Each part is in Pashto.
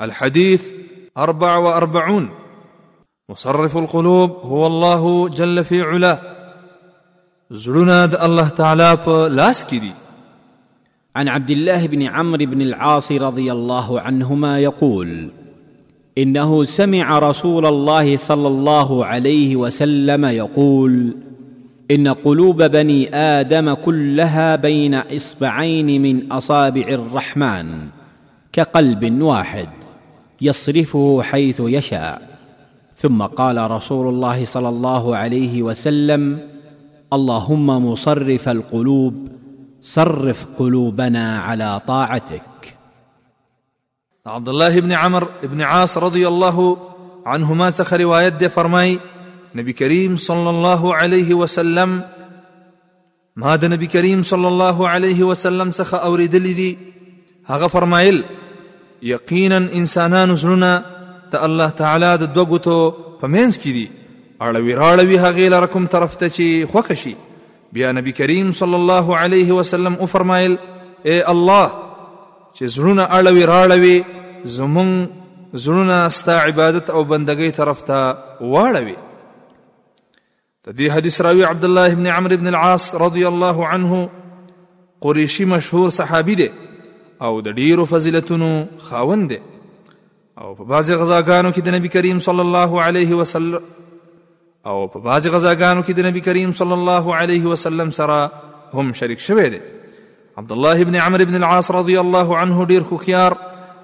الحديث أربع وأربعون مصرف القلوب هو الله جل في علاه زلنا د الله تعالى په عن عبد الله بن عمرو بن العاص رضي الله عنهما يقول انه سمع رسول الله صلى الله عليه وسلم يقول ان قلوب بني ادم كلها بين اصبعين من اصابع الرحمن كقلب واحد يصرفه حيث يشاء ثم قال رسول الله صلى الله عليه وسلم اللهم مصرف القلوب صرف قلوبنا على طاعتك عبد الله بن عمر بن عاص رضي الله عنهما سخ رواية دي فرمائی نبي كريم صلى الله عليه وسلم ما د نبی کریم صلی الله علیه وسلم څخه اوریدلی دی هغه فرمایل یقینا انسانانو زړونه ته الله تعالی د دوه ګوتو په منځ کې دي اړوي راړوي هغه لره کوم طرف ته چې خوښ شي بیا نبی کریم صلی الله علیه وسلم او فرمایل اے الله چې زړونه اړوي راړوي زمون زړونه ستا عبادت او بندګۍ طرف ته واړوي د دې حدیث راوی عبد الله ابن عمرو ابن العاص رضی الله عنه قریشی مشهور صحابي دی او د ډیرو فضیلتونو خاوند دی او په بعض غزاګانو کې د نبی کریم صلی الله علیه وسلم او په بعض غزاګانو کې د نبی کریم صلی الله علیه وسلم سره هم شریک شوی دی عبد الله ابن عمرو ابن العاص رضی الله عنه ډیر خوخيار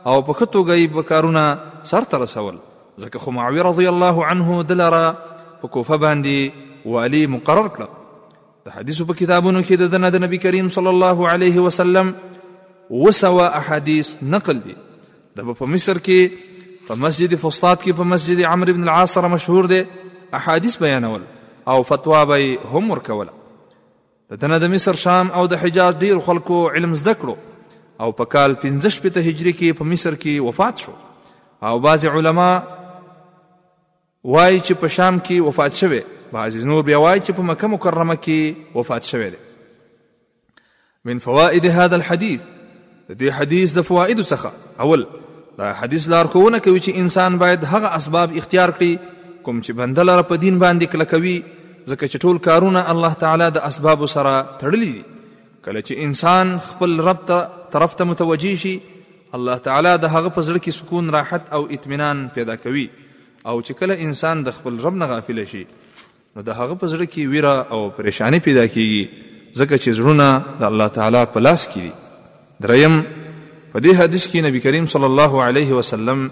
او په کتو غي بکارونه سر تر رسول ځکه خو معاويه رضی الله عنه دلاره په کوفه باندې والي مقرر کړ د حدیثو په کتابونو کې د دنه د نبی کریم صلی الله علیه وسلم وسوا احادیث نقل دي د په مصر کې په مسجد فسطاط کې په مسجد عمرو بن العاص سره مشهور دي احادیث بیانول او فتوا به هم ورکوله د ده نه د مصر شام او د حجاز ډېرو خلکو علم زده کړو او په کال پنځه شپېته هجري کې په مصر کې وفات شو او بعضې علما وایي چې په شام کې وفات شوی بعضې نور بیا وایي چې په مکه مکرمه کې وفات شوی دی من فوائد هذا الحديث د دې حدیث د فوائدو څخه اول دا حدیث لارښوونه کوي چې انسان باید هغه اسباب اختیار کړي کوم چې بنده لره په دین باندې کلکوي ځکه چې ټول کارونه الله تعالی د اسباب سره تړلي دي کله چې انسان خپل رب ته طرف ته متوجي شي الله تعالی د هغه په زړه کې سکون راحت او اطمینان پیدا کوي او چې کله انسان د خپل رب نه غافل شي نو د هغه په زړه کې ویره او پریشانی پیدا کیږي ځکه چې زړونه د الله تعالی په لاس کې دي دریم په دې حدیث کې نبی کریم صلی الله علیه وسلم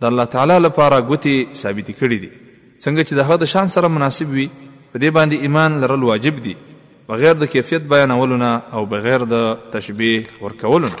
د الله تعالی لپاره ګوتی ثابت کړی دي څنګه چې د هغه د شان سره مناسب وي په دې باندې ایمان لرل واجب دي بغیر د کیفیت بیانولو نه او بغیر د تشبیه ورکولو نه